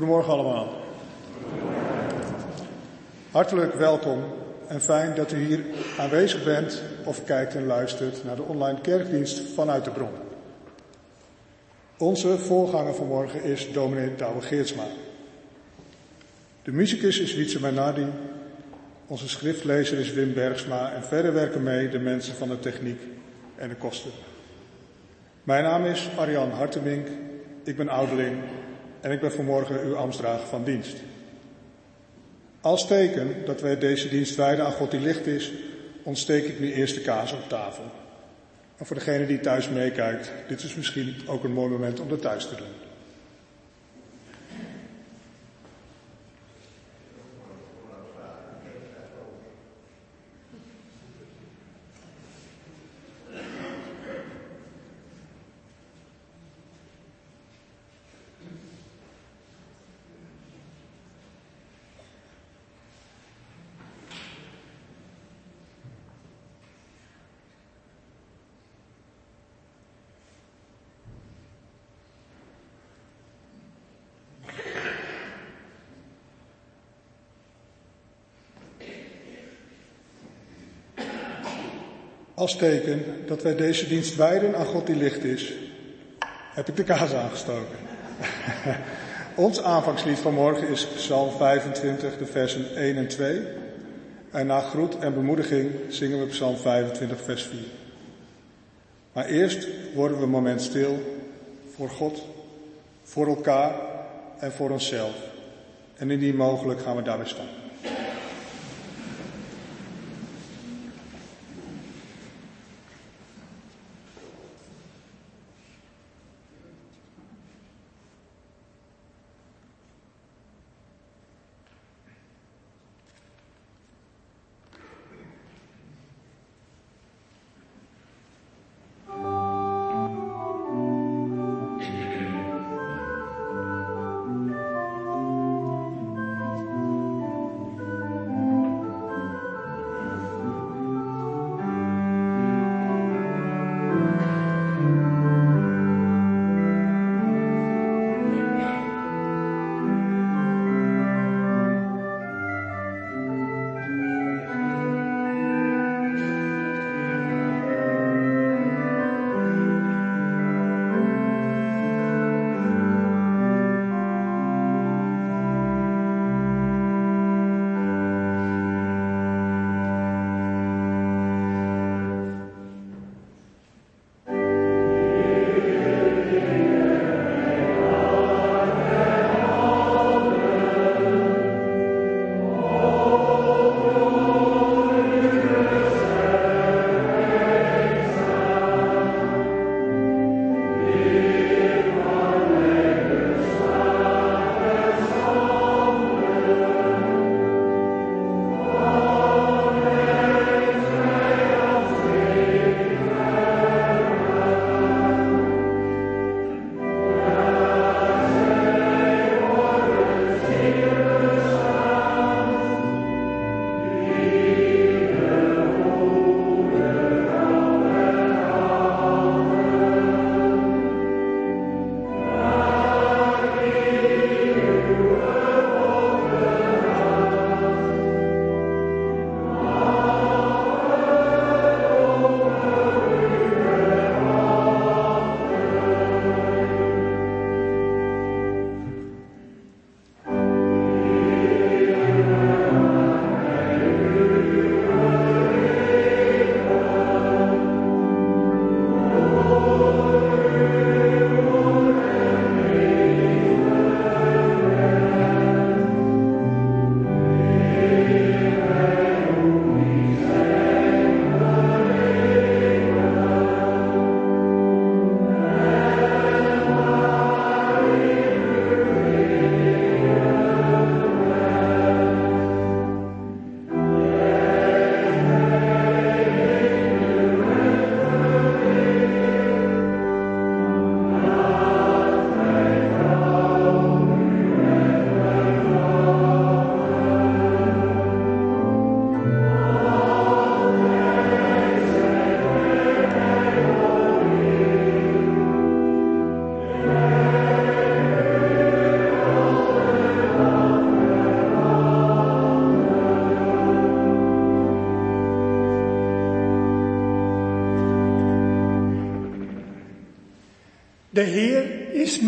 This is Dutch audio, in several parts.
Goedemorgen allemaal. Hartelijk welkom en fijn dat u hier aanwezig bent of kijkt en luistert naar de online kerkdienst vanuit de bron. Onze voorganger vanmorgen is dominee Douwe Geertsma. De muzikus is Wietse Menardi, onze schriftlezer is Wim Bergsma en verder werken mee de mensen van de techniek en de kosten. Mijn naam is Arjan Hartemink, ik ben ouderling en ik ben vanmorgen uw ambtsdrager van dienst. Als teken dat wij deze dienst wijden aan God die licht is, ontsteek ik nu eerst de kaas op tafel. En voor degene die thuis meekijkt, dit is misschien ook een mooi moment om dat thuis te doen. Als teken dat wij deze dienst wijden aan God die licht is, heb ik de kaas aangestoken. Ons aanvangslied van morgen is Psalm 25, de versen 1 en 2. En na groet en bemoediging zingen we Psalm 25, vers 4. Maar eerst worden we een moment stil voor God, voor elkaar en voor onszelf. En indien mogelijk gaan we daarbij staan.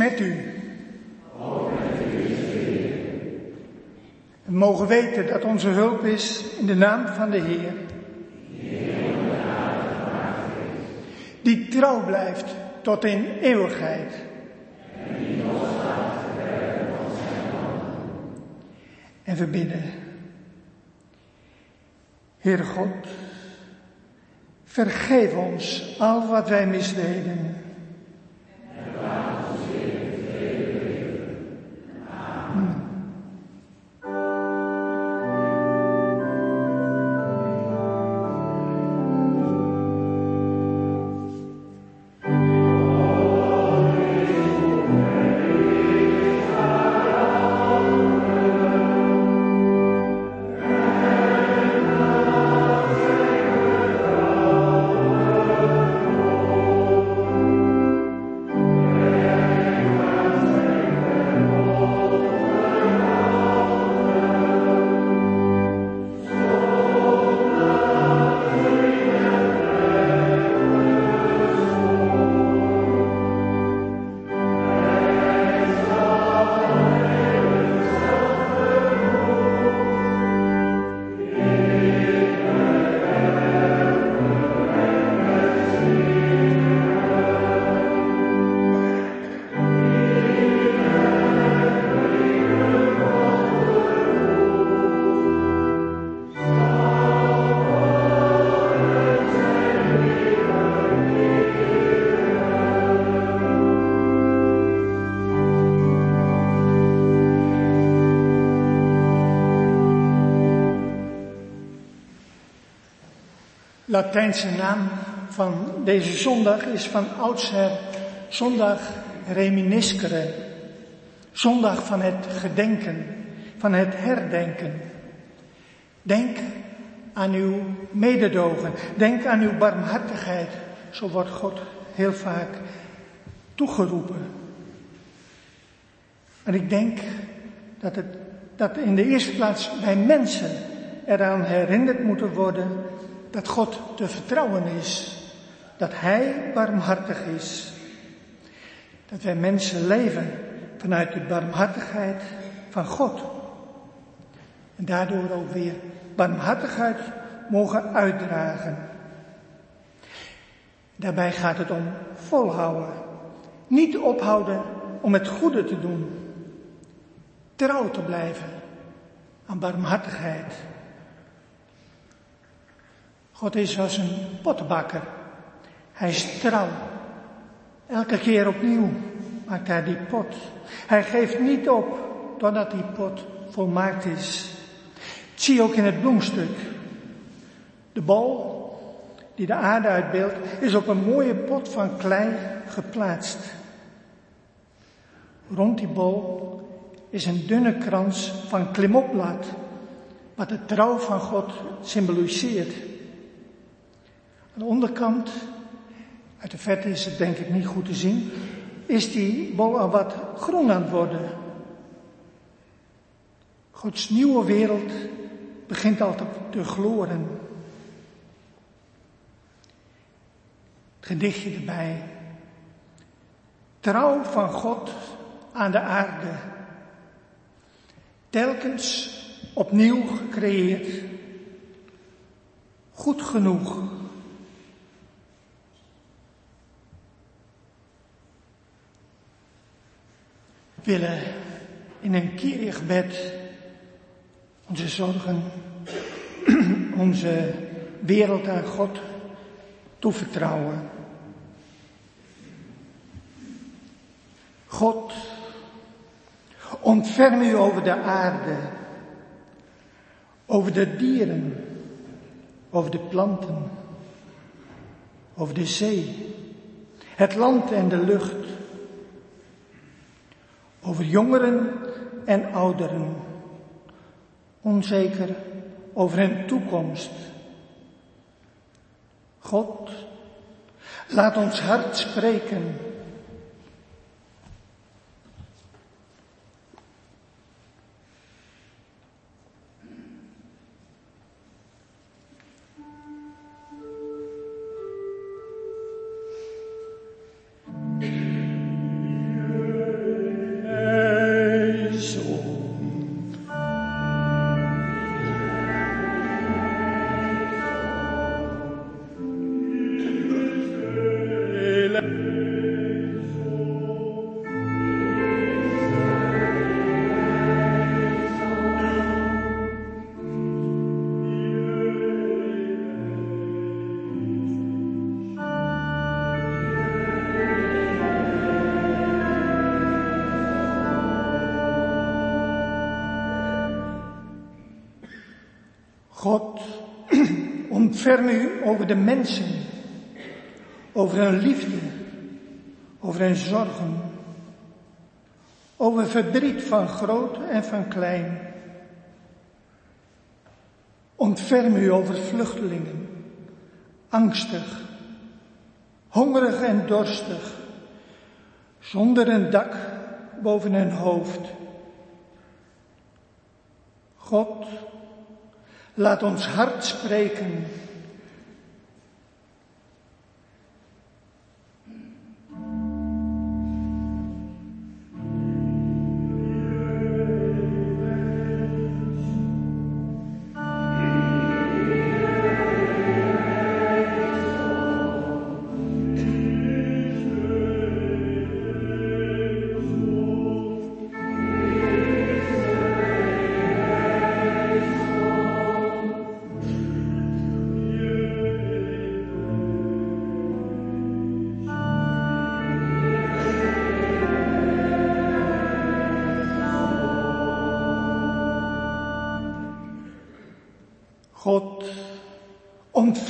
Met u. We mogen weten dat onze hulp is in de naam van de Heer. Die trouw blijft tot in eeuwigheid. En we bidden. Heere God, vergeef ons al wat wij misdeden Latijnse naam van deze zondag is van oudsher zondag reminiscere. Zondag van het gedenken, van het herdenken. Denk aan uw mededogen, denk aan uw barmhartigheid. Zo wordt God heel vaak toegeroepen. En ik denk dat, het, dat in de eerste plaats wij mensen eraan herinnerd moeten worden dat God te vertrouwen is, dat Hij barmhartig is, dat wij mensen leven vanuit de barmhartigheid van God. En daardoor ook weer barmhartigheid mogen uitdragen. Daarbij gaat het om volhouden, niet ophouden om het goede te doen, trouw te blijven aan barmhartigheid God is als een potbakker. Hij is trouw. Elke keer opnieuw maakt hij die pot. Hij geeft niet op totdat die pot volmaakt is. Zie ook in het bloemstuk. De bol die de aarde uitbeeldt is op een mooie pot van klei geplaatst. Rond die bol is een dunne krans van klimopblad, wat de trouw van God symboliseert. Aan de onderkant, uit de verte is het denk ik niet goed te zien, is die bol wat groen aan het worden. Gods nieuwe wereld begint al te gloren. Het gedichtje erbij. Trouw van God aan de aarde. Telkens opnieuw gecreëerd. Goed genoeg. Willen in een Kirichbed onze zorgen, onze wereld aan God toevertrouwen. God, ontferm u over de aarde, over de dieren, over de planten, over de zee, het land en de lucht over jongeren en ouderen. Onzeker over hun toekomst. God, laat ons hart spreken. Ontferm u over de mensen, over hun liefde, over hun zorgen, over verdriet van groot en van klein. Ontferm u over vluchtelingen, angstig, hongerig en dorstig, zonder een dak boven hun hoofd. God, laat ons hart spreken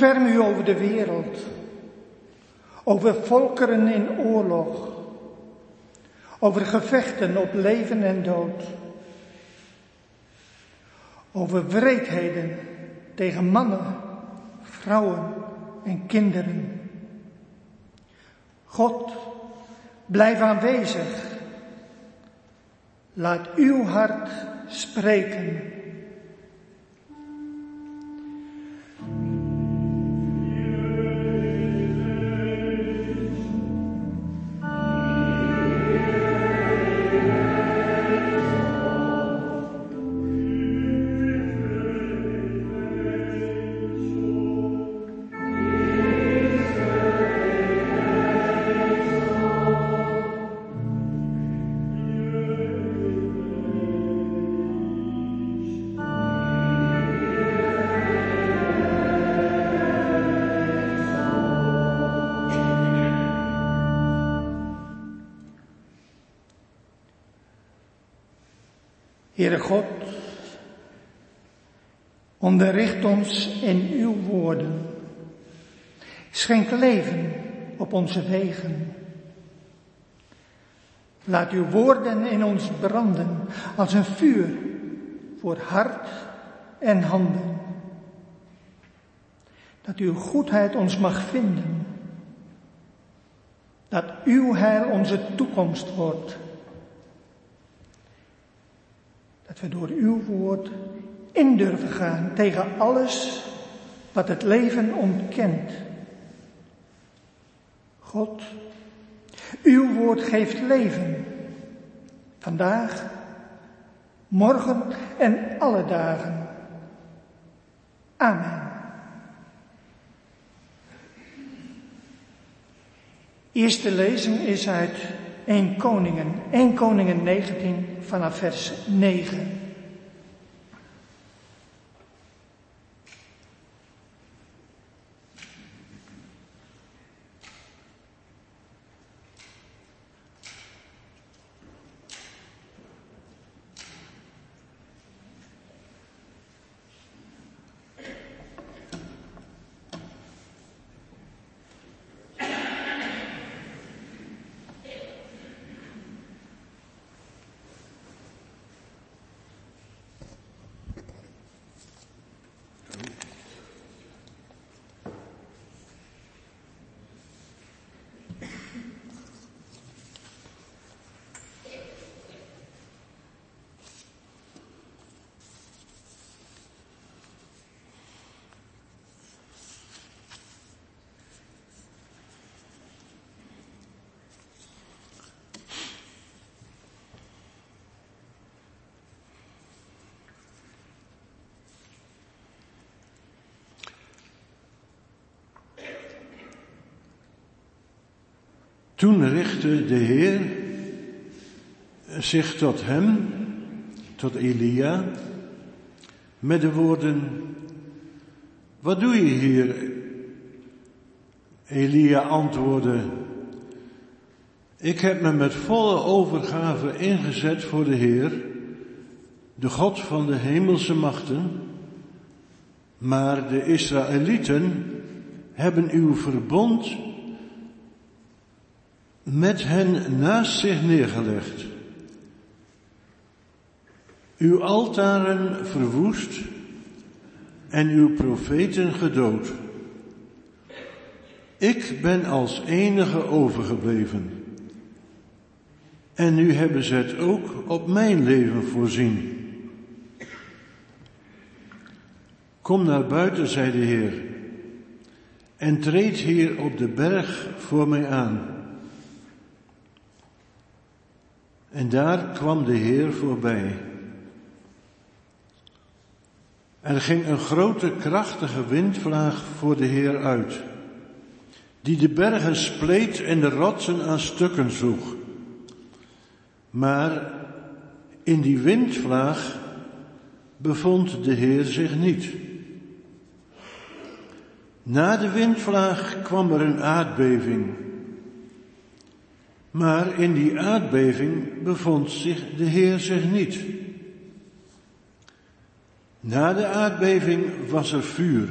ontferm u over de wereld, over volkeren in oorlog, over gevechten op leven en dood, over wreedheden tegen mannen, vrouwen en kinderen. God, blijf aanwezig. Laat uw hart spreken. Ons in uw woorden. Schenk leven op onze wegen. Laat uw woorden in ons branden als een vuur voor hart en handen. Dat uw goedheid ons mag vinden. Dat uw heil onze toekomst wordt. Dat we door uw woord in durven gaan tegen alles wat het leven ontkent. God, uw woord geeft leven. Vandaag, morgen en alle dagen. Amen. Eerste lezing is uit 1 Koningen, 1 Koningen 19 vanaf vers 9. Toen richtte de Heer zich tot hem, tot Elia, met de woorden, wat doe je hier? Elia antwoordde, ik heb me met volle overgave ingezet voor de Heer, de God van de hemelse machten, Maar de Israëlieten hebben uw verbond met hen naast zich neergelegd. Uw altaren verwoest en uw profeten gedood. Ik ben als enige overgebleven. En nu hebben ze het ook op mijn leven voorzien. Kom naar buiten, zei de Heer, en treed hier op de berg voor mij aan. En daar kwam de Heer voorbij. Er ging een grote krachtige windvlaag voor de Heer uit, die de bergen spleet en de rotsen aan stukken sloeg. Maar in die windvlaag bevond de Heer zich niet. Na de windvlaag kwam er een aardbeving. Maar in die aardbeving bevond zich de Heer zich niet. Na de aardbeving was er vuur.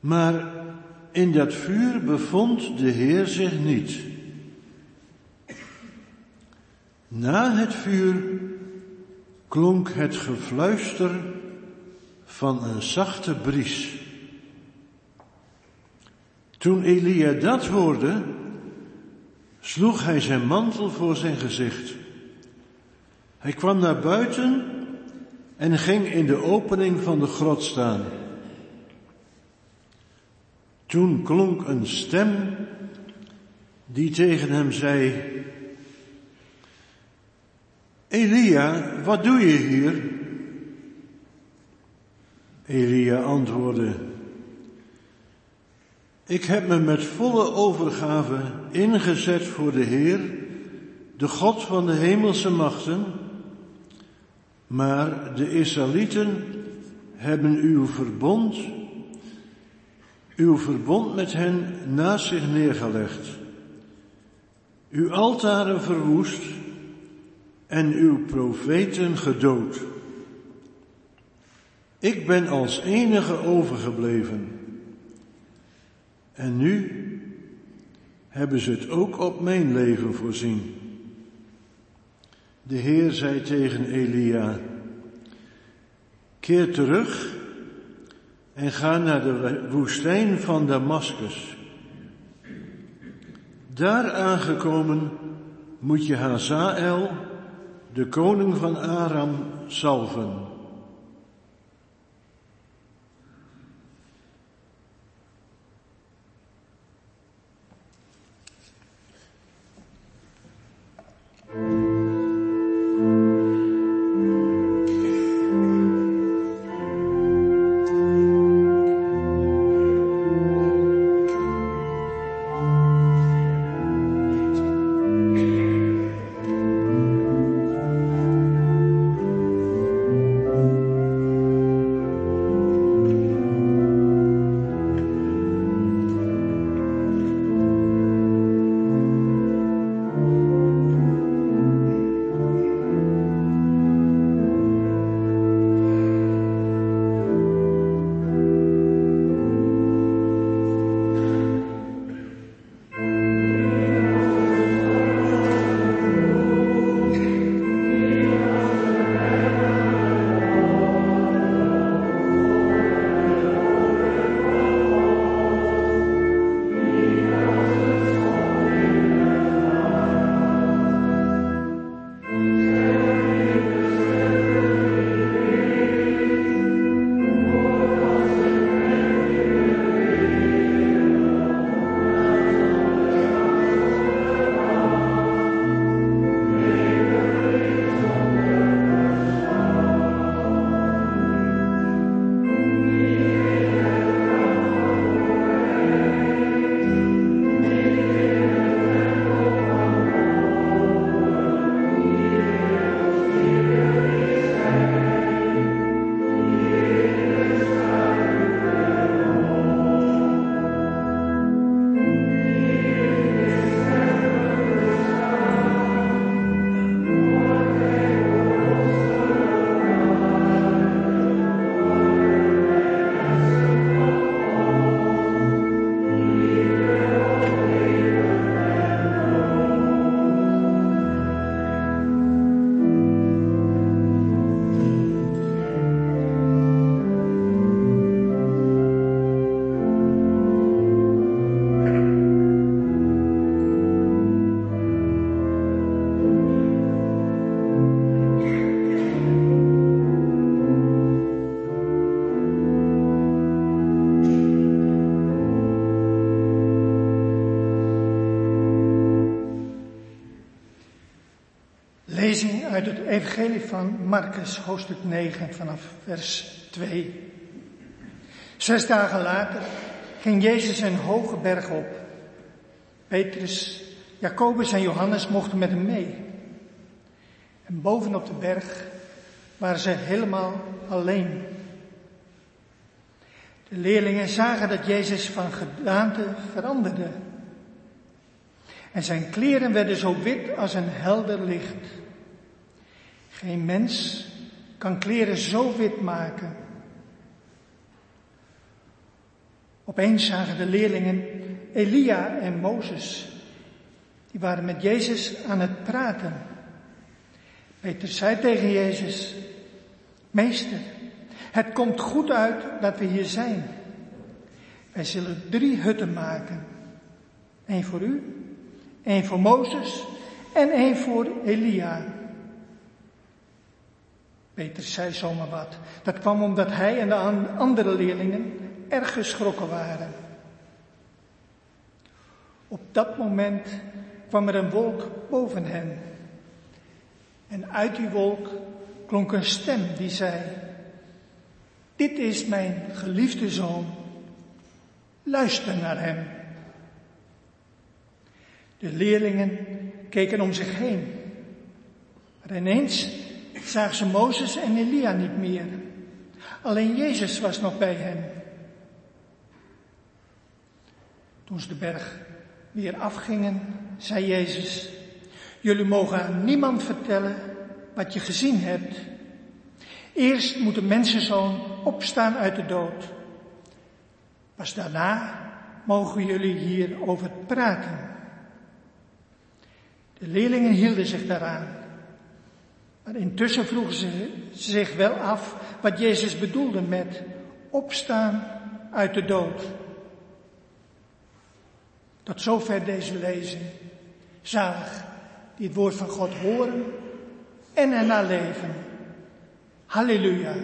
Maar in dat vuur bevond de Heer zich niet. Na het vuur klonk het gefluister van een zachte bries. Toen Elia dat hoorde, sloeg hij zijn mantel voor zijn gezicht. Hij kwam naar buiten en ging in de opening van de grot staan. Toen klonk een stem die tegen hem zei, Elia, wat doe je hier? Elia antwoordde, ik heb me met volle overgave ingezet voor de Heer, de God van de hemelse machten, maar de Israëlieten hebben uw verbond, uw verbond met hen naast zich neergelegd, uw altaren verwoest en uw profeten gedood. Ik ben als enige overgebleven. En nu hebben ze het ook op mijn leven voorzien. De Heer zei tegen Elia, keer terug en ga naar de woestijn van Damascus. Daar aangekomen moet je Hazael, de koning van Aram, salven. Evangelie van Marcus, hoofdstuk 9, vanaf vers 2. Zes dagen later ging Jezus een hoge berg op. Petrus, Jacobus en Johannes mochten met hem mee. En bovenop de berg waren ze helemaal alleen. De leerlingen zagen dat Jezus van gedaante veranderde. En zijn kleren werden zo wit als een helder licht. Geen mens kan kleren zo wit maken. Opeens zagen de leerlingen Elia en Mozes. Die waren met Jezus aan het praten. Peter zei tegen Jezus, Meester, het komt goed uit dat we hier zijn. Wij zullen drie hutten maken. Eén voor u, één voor Mozes en één voor Elia. Peter zei zomaar wat. Dat kwam omdat hij en de andere leerlingen erg geschrokken waren. Op dat moment kwam er een wolk boven hen. En uit die wolk klonk een stem die zei, dit is mijn geliefde zoon, luister naar hem. De leerlingen keken om zich heen, maar ineens zagen ze Mozes en Elia niet meer. Alleen Jezus was nog bij hen. Toen ze de berg weer afgingen, zei Jezus, jullie mogen aan niemand vertellen wat je gezien hebt. Eerst moet de mensenzoon opstaan uit de dood. Pas daarna mogen jullie hierover praten. De leerlingen hielden zich daaraan. Maar intussen vroegen ze zich wel af wat Jezus bedoelde met opstaan uit de dood. Tot zover deze lezing. Zalig die het woord van God horen en ernaar leven. Halleluja.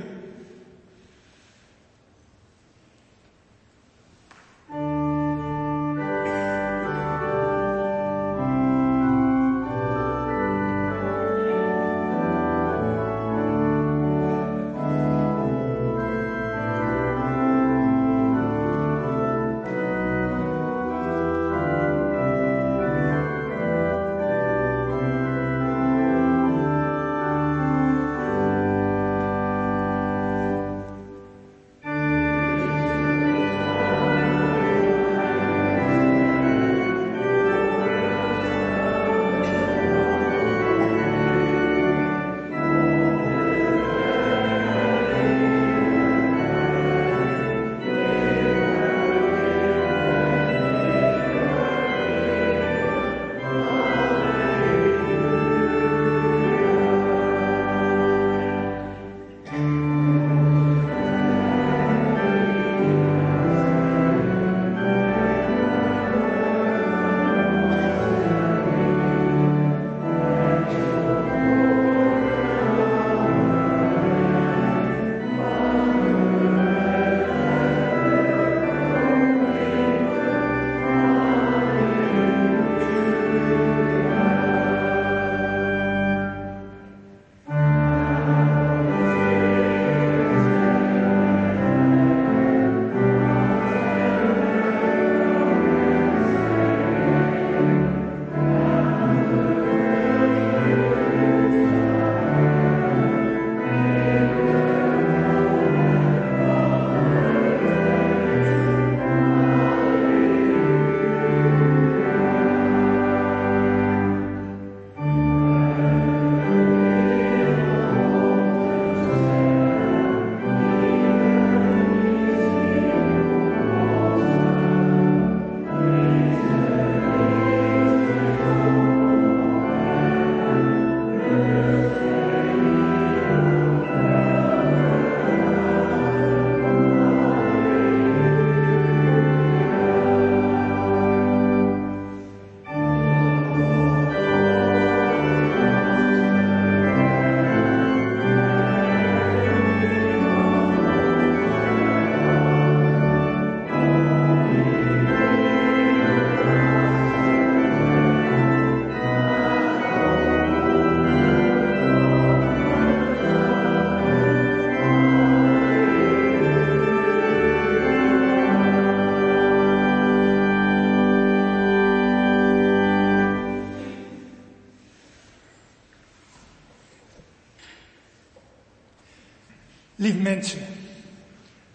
Lieve mensen,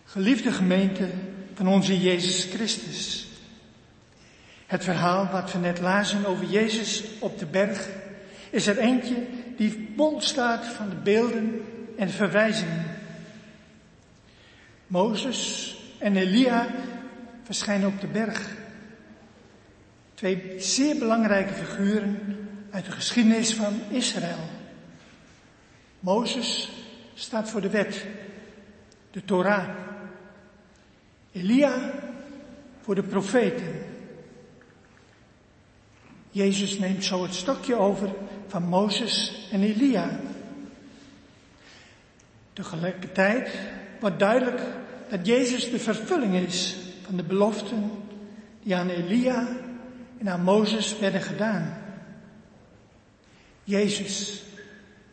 geliefde gemeente van onze Jezus Christus. Het verhaal wat we net lazen over Jezus op de berg is er eentje die vol staat van de beelden en verwijzingen. Mozes en Elia verschijnen op de berg. Twee zeer belangrijke figuren uit de geschiedenis van Israël. Mozes staat voor de wet, de Torah. Elia voor de profeten. Jezus neemt zo het stokje over van Mozes en Elia. Tegelijkertijd wordt duidelijk dat Jezus de vervulling is van de beloften die aan Elia en aan Mozes werden gedaan. Jezus,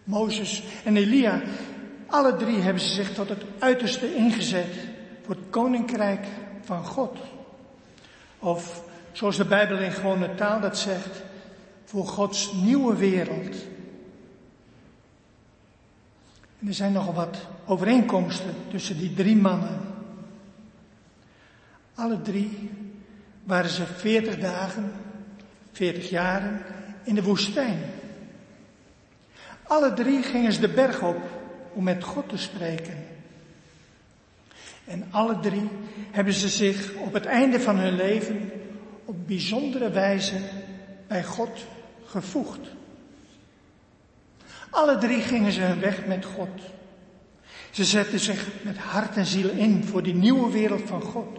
Mozes en Elia, alle drie hebben ze zich tot het uiterste ingezet voor het koninkrijk van God. Of zoals de Bijbel in gewone taal dat zegt, voor Gods nieuwe wereld. En er zijn nogal wat overeenkomsten tussen die drie mannen. Alle drie waren ze veertig dagen, veertig jaren in de woestijn. Alle drie gingen ze de berg op om met God te spreken. En alle drie hebben ze zich op het einde van hun leven op bijzondere wijze bij God gevoegd. Alle drie gingen ze hun weg met God. Ze zetten zich met hart en ziel in voor die nieuwe wereld van God.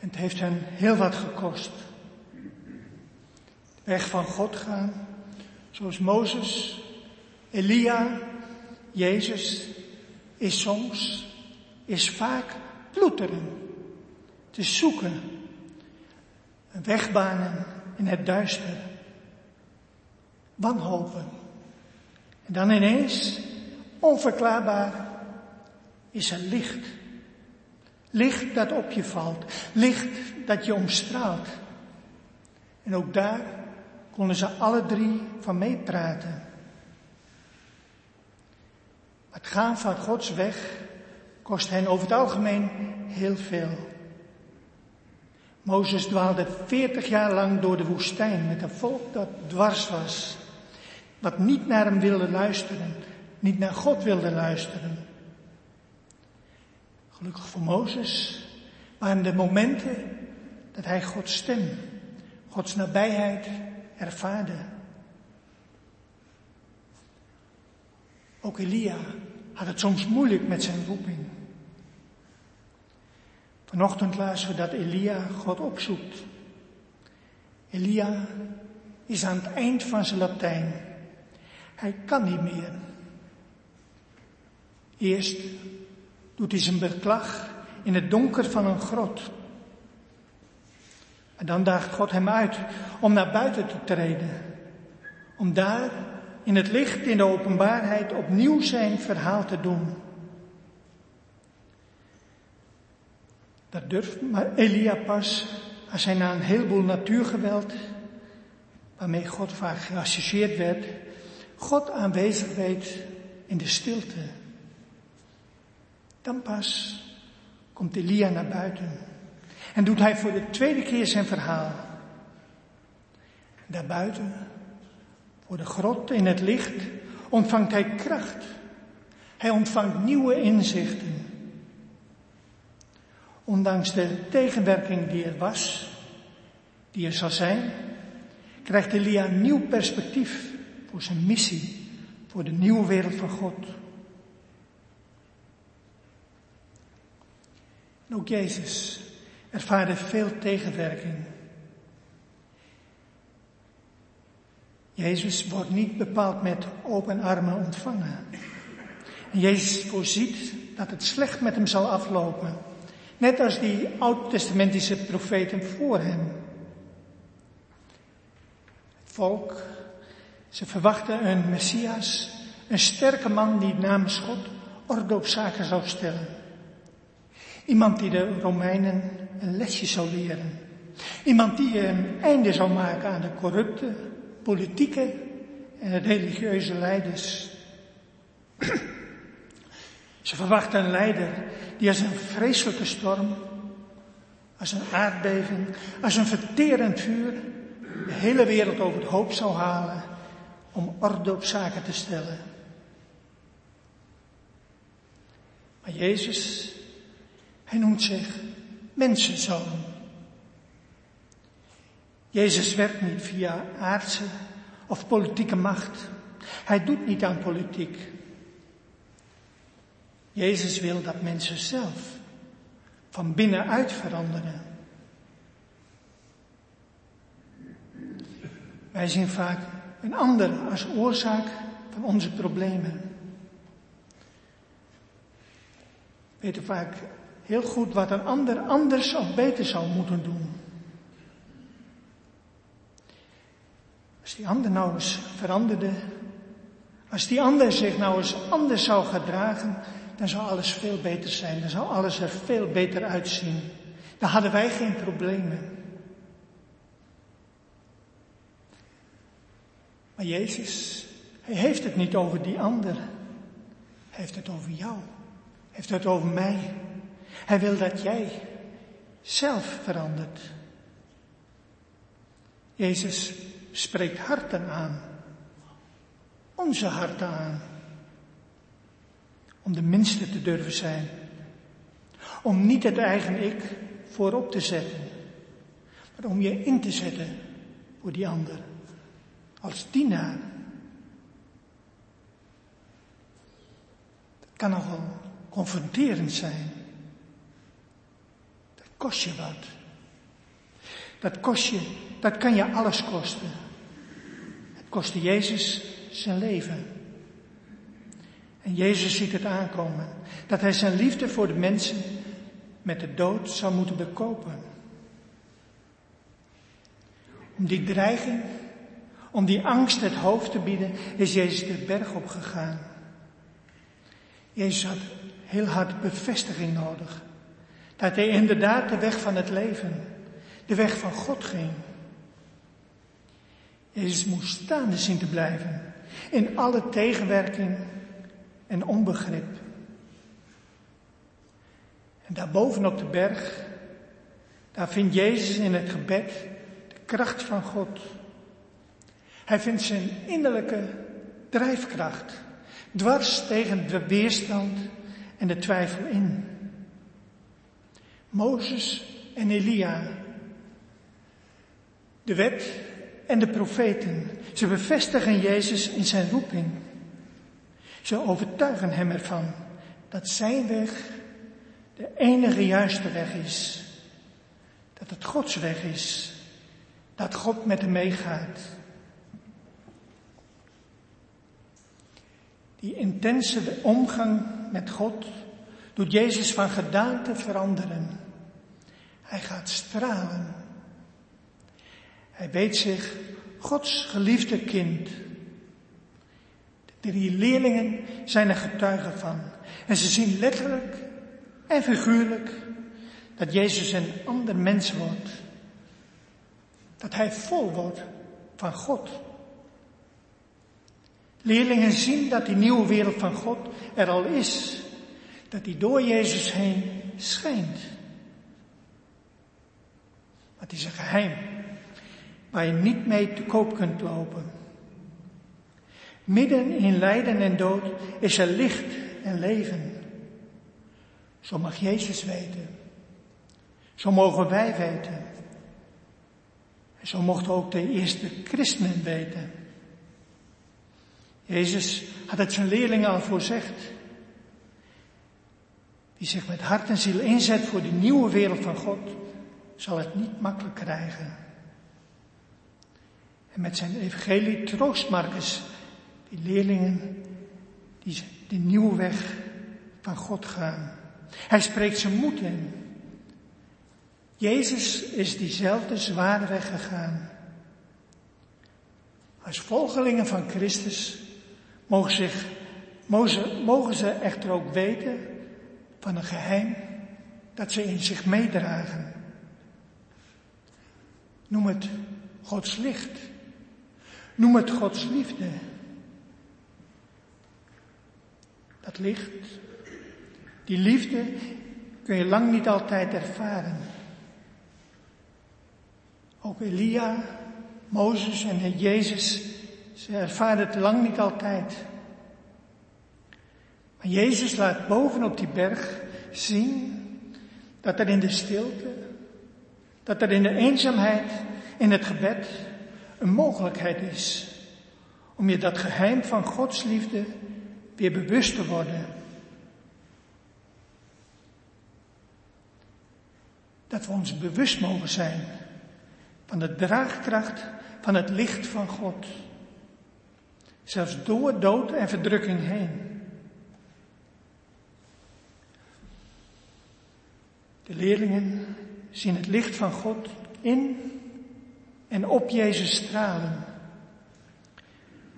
En het heeft hen heel wat gekost. Weg van God gaan, zoals Mozes, Elia, Jezus, is soms, is vaak ploeteren, te zoeken, wegbanen in het duister, wanhopen. En dan ineens, onverklaarbaar, is er licht. Licht dat op je valt. Licht dat je omstraalt. En ook daar konden ze alle drie van meepraten. Het gaan van Gods weg kost hen over het algemeen heel veel. Mozes dwaalde veertig jaar lang door de woestijn met een volk dat dwars was. Wat niet naar hem wilde luisteren, niet naar God wilde luisteren. Gelukkig voor Mozes waren de momenten dat hij Gods stem, Gods nabijheid ervaarde. Ook Elia had het soms moeilijk met zijn roeping. Vanochtend lazen we dat Elia God opzoekt. Elia is aan het eind van zijn Latijn. Hij kan niet meer. Eerst doet hij zijn beklag in het donker van een grot. En dan daagt God hem uit om naar buiten te treden. Om daar in het licht, in de openbaarheid opnieuw zijn verhaal te doen. Dat durft Elia pas als hij na een heleboel natuurgeweld, waarmee God vaak geassocieerd werd, God aanwezig weet in de stilte. Dan pas komt Elia naar buiten en doet hij voor de tweede keer zijn verhaal. Daarbuiten, voor de grot in het licht, ontvangt hij kracht. Hij ontvangt nieuwe inzichten. Ondanks de tegenwerking die er was, die er zal zijn, krijgt Elia een nieuw perspectief voor zijn missie, voor de nieuwe wereld van God. En ook Jezus ervaarde veel tegenwerking. Jezus wordt niet bepaald met open armen ontvangen. En Jezus voorziet dat het slecht met hem zal aflopen. Net als die oud-testamentische profeten voor hem. Het volk, ze verwachten een Messias, een sterke man die namens God orde op zaken zou stellen. Iemand die de Romeinen een lesje zou leren. Iemand die een einde zou maken aan de corrupte, politieke en religieuze leiders. Ze verwachten een leider die als een vreselijke storm, als een aardbeving, als een verterend vuur de hele wereld over het hoop zou halen om orde op zaken te stellen. Maar Jezus, hij noemt zich mensenzoon. Jezus werkt niet via aardse of politieke macht. Hij doet niet aan politiek. Jezus wil dat mensen zelf van binnenuit veranderen. Wij zien vaak een ander als oorzaak van onze problemen. We weten vaak heel goed wat een ander anders of beter zou moeten doen. Als die ander nou eens veranderde, als die ander zich nou eens anders zou gedragen, dan zou alles veel beter zijn. Dan zou alles er veel beter uitzien. Dan hadden wij geen problemen. Maar Jezus, hij heeft het niet over die ander. Hij heeft het over jou. Hij heeft het over mij. Hij wil dat jij zelf verandert. Jezus spreekt harten aan. Onze harten aan. Om de minste te durven zijn. Om niet het eigen ik voorop te zetten. Maar om je in te zetten voor die ander. Als dienaar. Dat kan nogal confronterend zijn. Dat kost je wat. Dat kost je, dat kan je alles kosten. Kostte Jezus zijn leven. En Jezus ziet het aankomen. Dat hij zijn liefde voor de mensen met de dood zou moeten bekopen. Om die dreiging, om die angst het hoofd te bieden, is Jezus de berg opgegaan. Jezus had heel hard bevestiging nodig. Dat hij inderdaad de weg van het leven, de weg van God ging. Jezus moest staande zien te blijven in alle tegenwerking en onbegrip. En daarboven op de berg, daar vindt Jezus in het gebed de kracht van God. Hij vindt zijn innerlijke drijfkracht dwars tegen de weerstand en de twijfel in. Mozes en Elia, de wet en de profeten, ze bevestigen Jezus in zijn roeping. Ze overtuigen hem ervan dat zijn weg de enige juiste weg is. Dat het Gods weg is. Dat God met hem meegaat. Die intense omgang met God doet Jezus van gedaante veranderen. Hij gaat stralen. Hij weet zich Gods geliefde kind. De drie leerlingen zijn er getuigen van. En ze zien letterlijk en figuurlijk dat Jezus een ander mens wordt. Dat hij vol wordt van God. Leerlingen zien dat die nieuwe wereld van God er al is. Dat die door Jezus heen schijnt. Maar het is een geheim waar je niet mee te koop kunt lopen. Midden in lijden en dood is er licht en leven. Zo mag Jezus weten. Zo mogen wij weten. En zo mochten ook de eerste christenen weten. Jezus had het zijn leerlingen al voorzegd. Wie zich met hart en ziel inzet voor die nieuwe wereld van God, zal het niet makkelijk krijgen. Met zijn evangelie troost Marcus die leerlingen die de nieuwe weg van God gaan. Hij spreekt ze moed in. Jezus is diezelfde zware weg gegaan. Als volgelingen van Christus mogen, zich, mogen ze echter ook weten van een geheim dat ze in zich meedragen. Noem het Gods licht. Noem het Gods liefde. Dat licht, Die liefde kun je lang niet altijd ervaren. Ook Elia, Mozes en Jezus, ze ervaren het lang niet altijd. Maar Jezus laat boven op die berg zien dat er in de stilte, dat er in de eenzaamheid, in het gebed, een mogelijkheid is om je dat geheim van Gods liefde weer bewust te worden. Dat we ons bewust mogen zijn van de draagkracht van het licht van God. Zelfs door dood en verdrukking heen. De leerlingen zien het licht van God in en op Jezus stralen.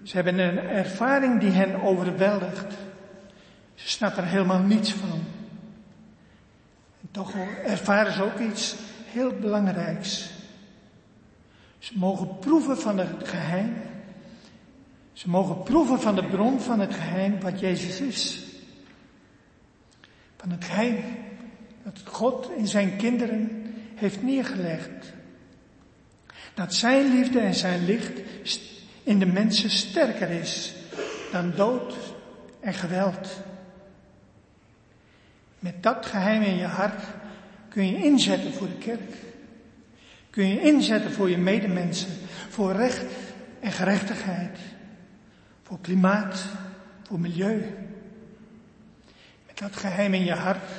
Ze hebben een ervaring die hen overweldigt. Ze snappen er helemaal niets van. En toch ervaren ze ook iets heel belangrijks. Ze mogen proeven van het geheim. Ze mogen proeven van de bron van het geheim wat Jezus is. Van het geheim dat God in zijn kinderen heeft neergelegd. Dat zijn liefde en zijn licht in de mensen sterker is dan dood en geweld. Met dat geheim in je hart kun je inzetten voor de kerk. Kun je inzetten voor je medemensen, voor recht en gerechtigheid, voor klimaat, voor milieu. Met dat geheim in je hart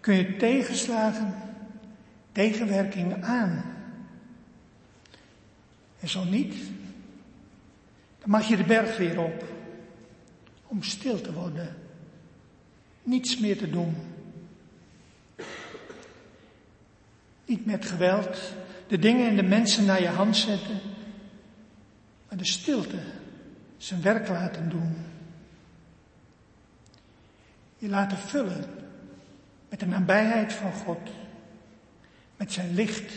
kun je tegenslagen, tegenwerking aan. En zo niet, dan mag je de berg weer op. Om stil te worden. Niets meer te doen. Niet met geweld de dingen en de mensen naar je hand zetten. Maar de stilte zijn werk laten doen. Je laten vullen met de nabijheid van God. Met zijn licht,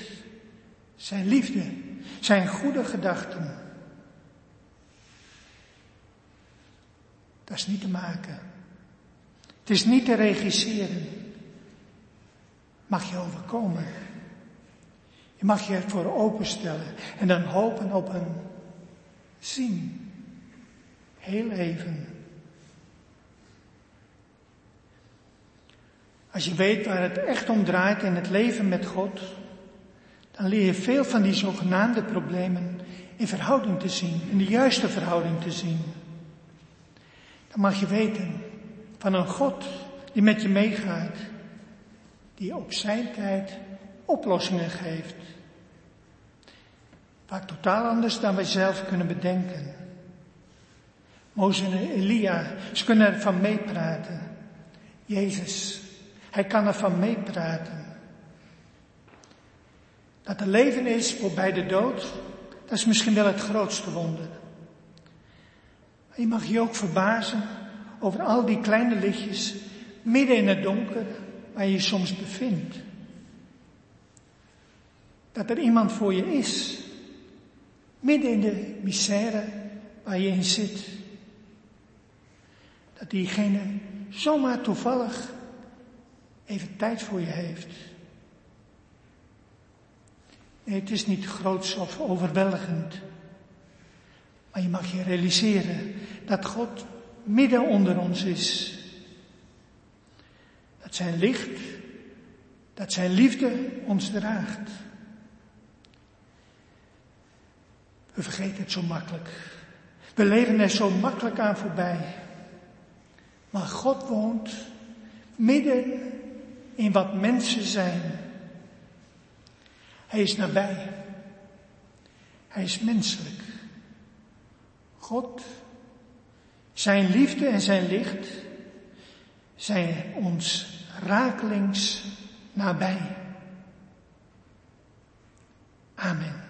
zijn liefde, zijn goede gedachten. Dat is niet te maken. Het is niet te regisseren. Mag je overkomen. Je mag je ervoor openstellen en dan hopen op een zien. Heel even. Als je weet waar het echt om draait in het leven met God, dan leer je veel van die zogenaamde problemen in verhouding te zien, in de juiste verhouding te zien. Dan mag je weten van een God die met je meegaat, die op zijn tijd oplossingen geeft. Vaak totaal anders dan wij zelf kunnen bedenken. Mozes en Elia, ze kunnen ervan meepraten. Jezus, hij kan ervan meepraten. Dat er leven is voorbij de dood, dat is misschien wel het grootste wonder. Maar je mag je ook verbazen over al die kleine lichtjes midden in het donker waar je je soms bevindt. Dat er iemand voor je is, midden in de misère waar je in zit. Dat diegene zomaar toevallig even tijd voor je heeft. Nee, het is niet groots of overweldigend. Maar je mag je realiseren dat God midden onder ons is. Dat zijn licht, dat zijn liefde ons draagt. We vergeten het zo makkelijk. We leven er zo makkelijk aan voorbij. Maar God woont midden in wat mensen zijn. Hij is nabij. Hij is menselijk. God, zijn liefde en zijn licht zijn ons rakelings nabij. Amen.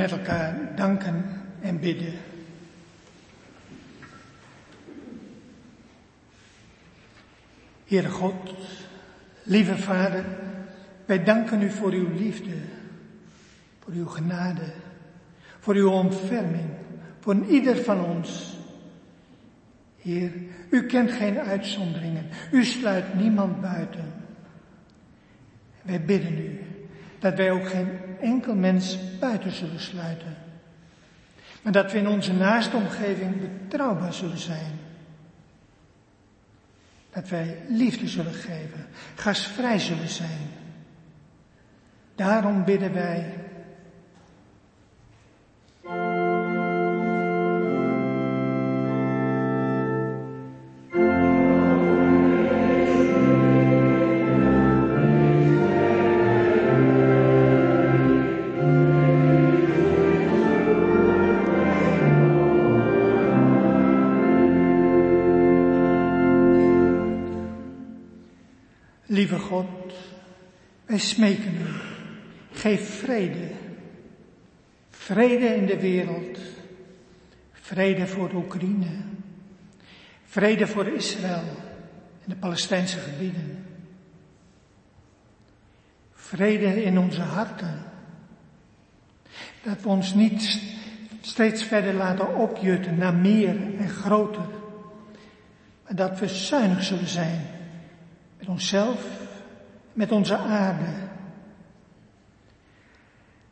Met elkaar danken en bidden. Heere God, lieve Vader, wij danken u voor uw liefde, voor uw genade, voor uw ontferming, voor ieder van ons. Heer, u kent geen uitzonderingen, u sluit niemand buiten. Wij bidden u dat wij ook geen enkel mens buiten zullen sluiten. Maar dat we in onze naaste omgeving betrouwbaar zullen zijn. Dat wij liefde zullen geven, gastvrij zullen zijn. Daarom bidden wij smeken u. Geef vrede. Vrede in de wereld. Vrede voor de Oekraïne. Vrede voor Israël en de Palestijnse gebieden. Vrede in onze harten. Dat we ons niet steeds verder laten opjutten naar meer en groter. Maar dat we zuinig zullen zijn met onszelf, met onze aarde.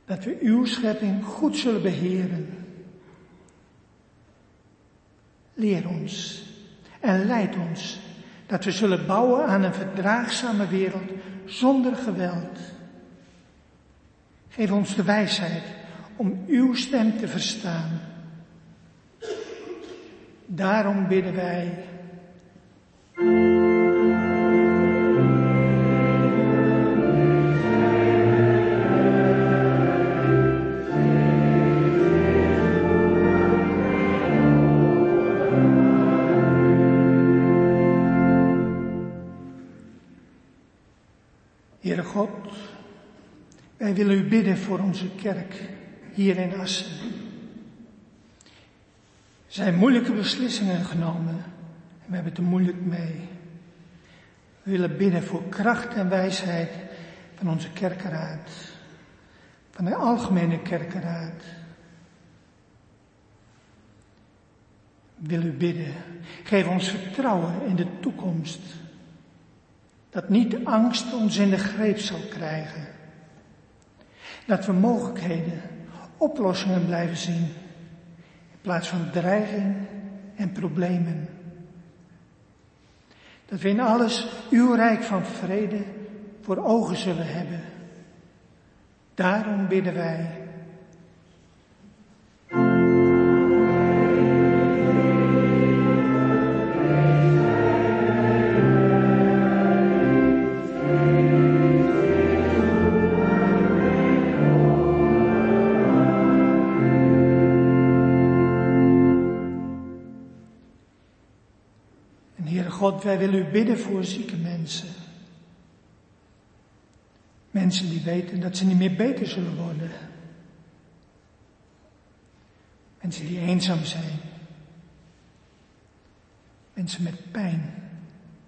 Dat we uw schepping goed zullen beheren. Leer ons en leid ons dat we zullen bouwen aan een verdraagzame wereld zonder geweld. Geef ons de wijsheid om uw stem te verstaan. Daarom bidden wij. Wij willen u bidden voor onze kerk hier in Assen. Er zijn moeilijke beslissingen genomen en we hebben het er moeilijk mee. We willen bidden voor kracht en wijsheid van onze kerkenraad, van de algemene kerkenraad. We willen u bidden, geef ons vertrouwen in de toekomst. Dat niet angst ons in de greep zal krijgen. Dat we mogelijkheden, oplossingen blijven zien. In plaats van dreiging en problemen. Dat we in alles uw rijk van vrede voor ogen zullen hebben. Daarom bidden wij. God, wij willen u bidden voor zieke mensen. Mensen die weten dat ze niet meer beter zullen worden. Mensen die eenzaam zijn. Mensen met pijn.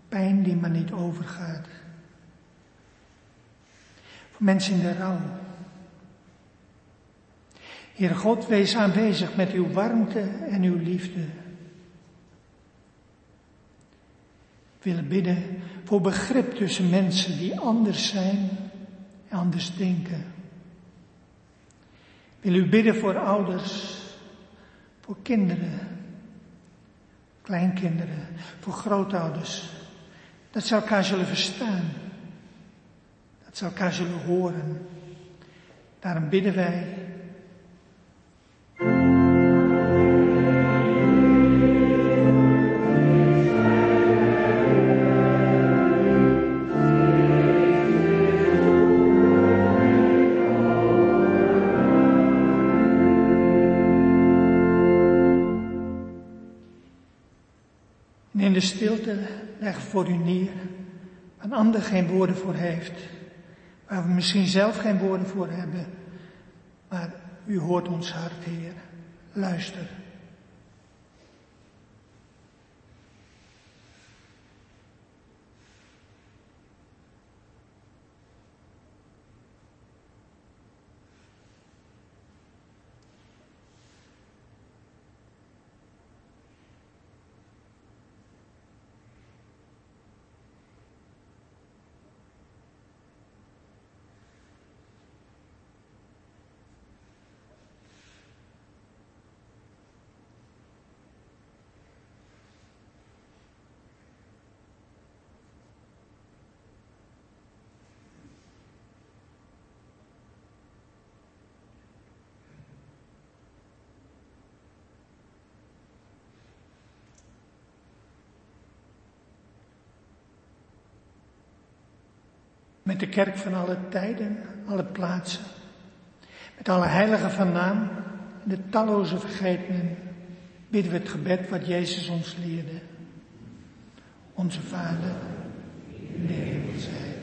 Pijn die maar niet overgaat. Voor mensen in de rouw. Heere God, wees aanwezig met uw warmte en uw liefde. We willen bidden voor begrip tussen mensen die anders zijn en anders denken. Wil u bidden voor ouders, voor kinderen, kleinkinderen, voor grootouders. Dat ze elkaar zullen verstaan. Dat ze elkaar zullen horen. Daarom bidden wij. Leggen voor u neer, waar een ander geen woorden voor heeft, waar we misschien zelf geen woorden voor hebben, maar U hoort ons hart, Heer. Luister. Met de kerk van alle tijden, alle plaatsen. Met alle heiligen van naam de talloze vergetenen bidden we het gebed wat Jezus ons leerde. Onze Vader, in de hemel zij.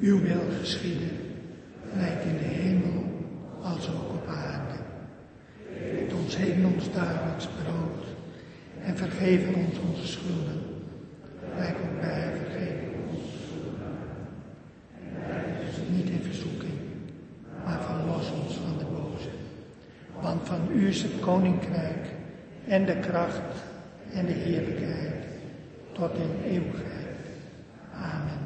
Uw wil geschieden, gelijk in de hemel als ook op aarde. Geef ons heden ons dagelijks brood en vergeven ons onze schulden. Wij ook wij vergeven schulden. En ons niet in verzoeking, maar verlos ons van de boze. Want van u is het koninkrijk en de kracht en de heerlijkheid tot in eeuwigheid. Amen.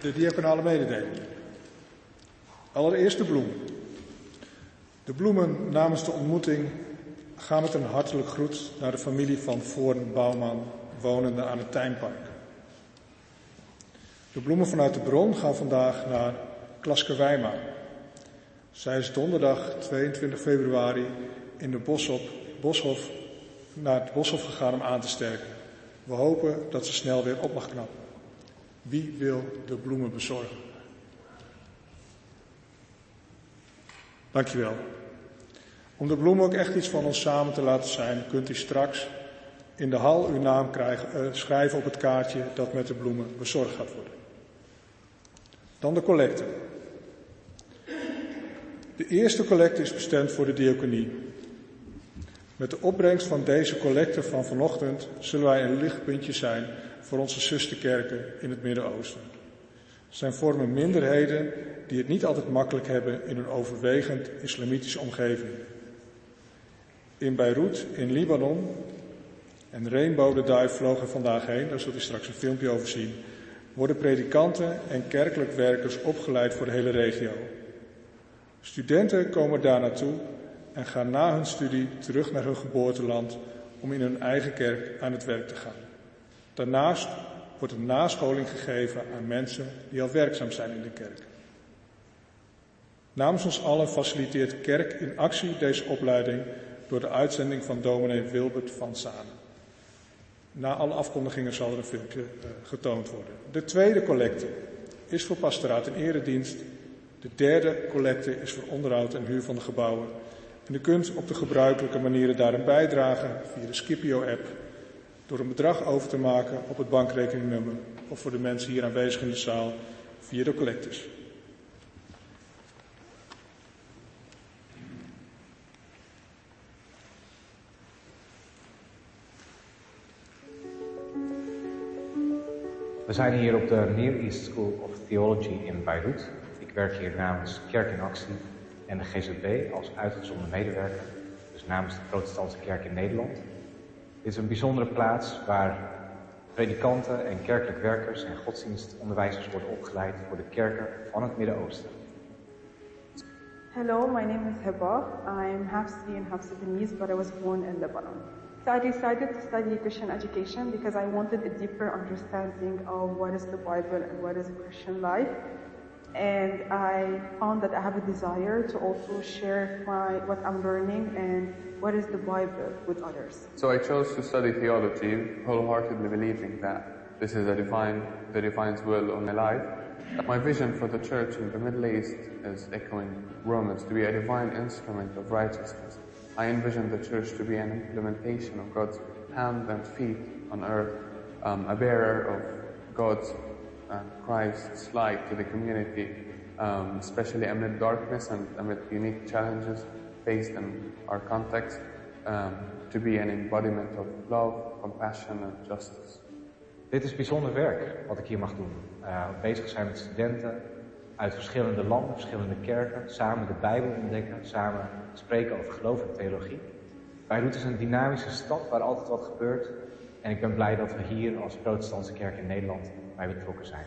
De diaconale mededeling. Allereerst de bloem. De bloemen namens de ontmoeting gaan met een hartelijk groet naar de familie van Voorn Bouwman, wonende aan het Tuinpark. De bloemen vanuit de bron gaan vandaag naar Klaske Wijma. Zij is donderdag 22 februari in de Boshof, naar het Boshof gegaan om aan te sterken. We hopen dat ze snel weer op mag knappen. Wie wil de bloemen bezorgen? Dankjewel. Om de bloemen ook echt iets van ons samen te laten zijn, kunt u straks in de hal uw naam krijgen, uh, schrijven op het kaartje dat met de bloemen bezorgd gaat worden. Dan de collecte. De eerste collecte is bestemd voor de diaconie. Met de opbrengst van deze collecte van vanochtend zullen wij een lichtpuntje zijn voor onze zusterkerken in het Midden-Oosten. Zij vormen minderheden die het niet altijd makkelijk hebben in een overwegend islamitische omgeving. In Beirut, in Libanon, en Rainbow de Duif vloog er vandaag heen, daar zult u straks een filmpje over zien, worden predikanten en kerkelijk werkers opgeleid voor de hele regio. Studenten komen daar naartoe en gaan na hun studie terug naar hun geboorteland om in hun eigen kerk aan het werk te gaan. Daarnaast wordt een nascholing gegeven aan mensen die al werkzaam zijn in de kerk. Namens ons allen faciliteert Kerk in actie deze opleiding door de uitzending van dominee Wilbert van Zanen. Na alle afkondigingen zal er een filmpje uh, getoond worden. De tweede collecte is voor pastoraat en eredienst. De derde collecte is voor onderhoud en huur van de gebouwen. En u kunt op de gebruikelijke manieren daarin bijdragen via de Scipio-app door een bedrag over te maken op het bankrekeningnummer of voor de mensen hier aanwezig in de zaal via de collectors. We zijn hier op de Near East School of Theology in Beirut. Ik werk hier namens Kerk in Actie en de GZB als uitgezonden medewerker, dus namens de Protestantse Kerk in Nederland. Dit is een bijzondere plaats waar predikanten en kerkelijk werkers en godsdienstonderwijzers worden opgeleid voor de kerken van het Midden-Oosten. Hello, my name is Heba. I'm half Syrian, half Sudanese, but I was born in Lebanon. So I decided to study Christian education because I wanted a deeper understanding of what is the Bible and what is Christian life. And I found that I have a desire to also share my, what I'm learning and what is the Bible with others. So I chose to study theology, wholeheartedly believing that this is a divine, the divine's will on my life. My vision for the church in the Middle East is echoing Romans to be a divine instrument of righteousness. I envision the church to be an implementation of God's hand and feet on earth, um, a bearer of God's and Christ's light to the community, um, especially amid darkness and amid unique challenges faced in our context, um, to be an embodiment of love, compassion, and justice. Dit is bijzonder werk wat ik hier mag doen. Uh, bezig zijn met studenten uit verschillende landen, verschillende kerken, samen de Bijbel ontdekken, samen spreken over geloof en theologie. Beirut is een dynamische stad waar altijd wat gebeurt. En ik ben blij dat we hier als protestantse kerk in Nederland bij betrokken zijn.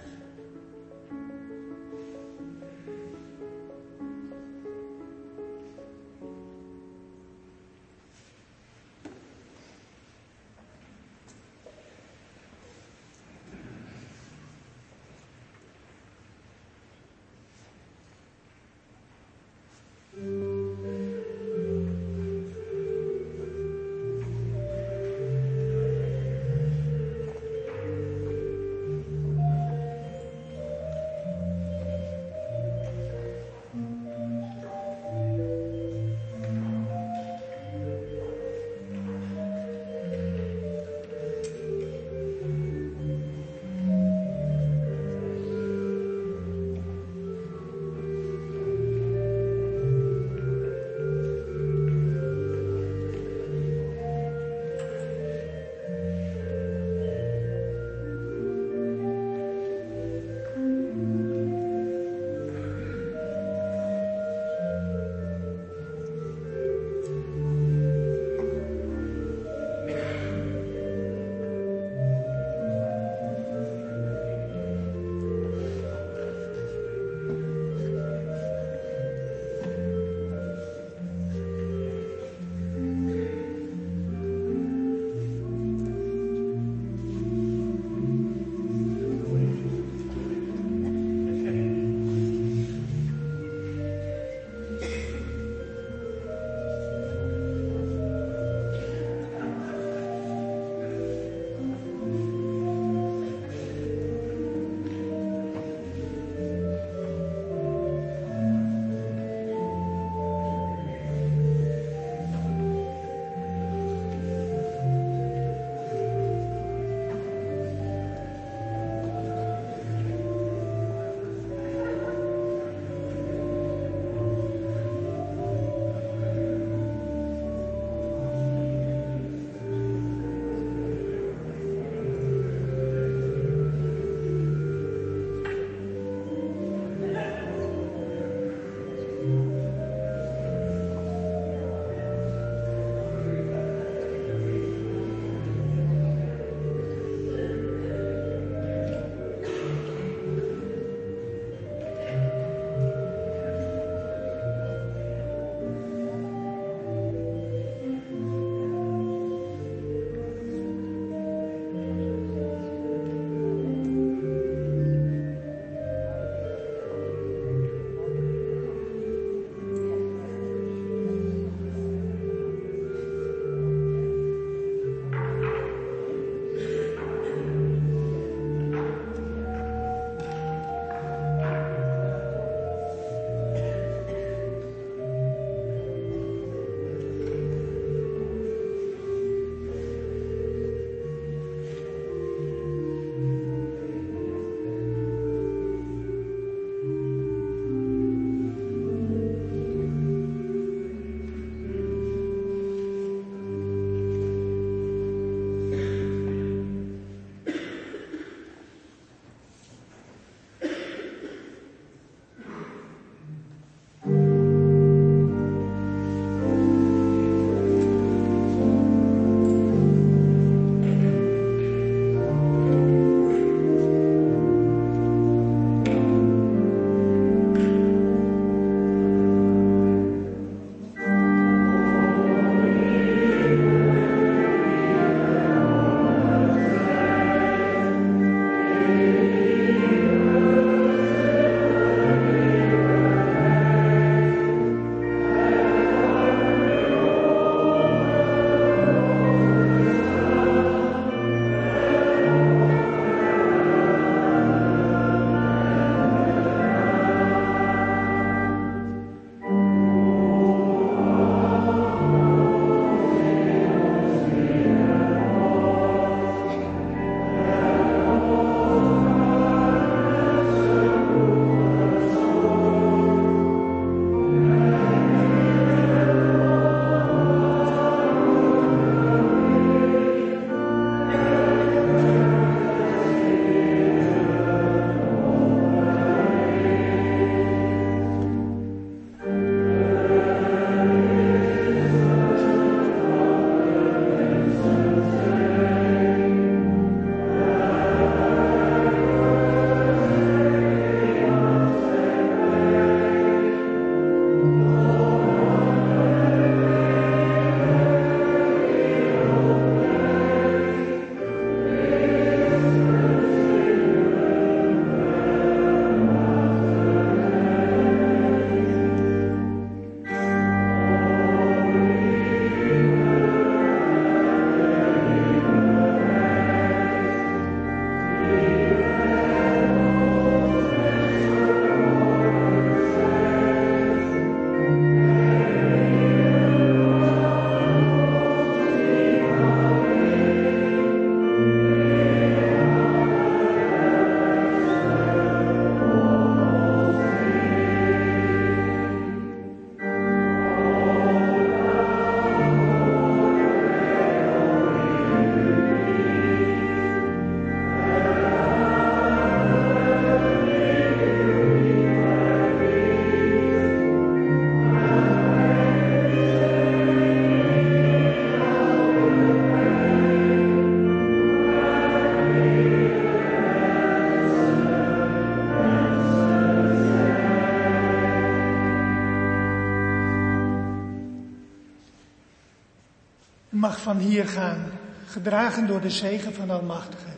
Mag van hier gaan, gedragen door de zegen van de Almachtige.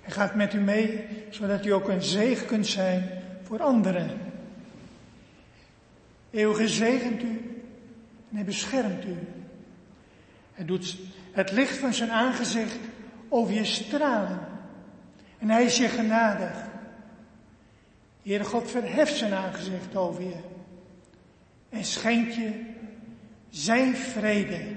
Hij gaat met u mee, zodat u ook een zegen kunt zijn voor anderen. Eeuwige zegent u en hij beschermt u. Hij doet het licht van zijn aangezicht over je stralen. En hij is je genadig. Heere God verheft zijn aangezicht over je. En schenkt je zijn vrede.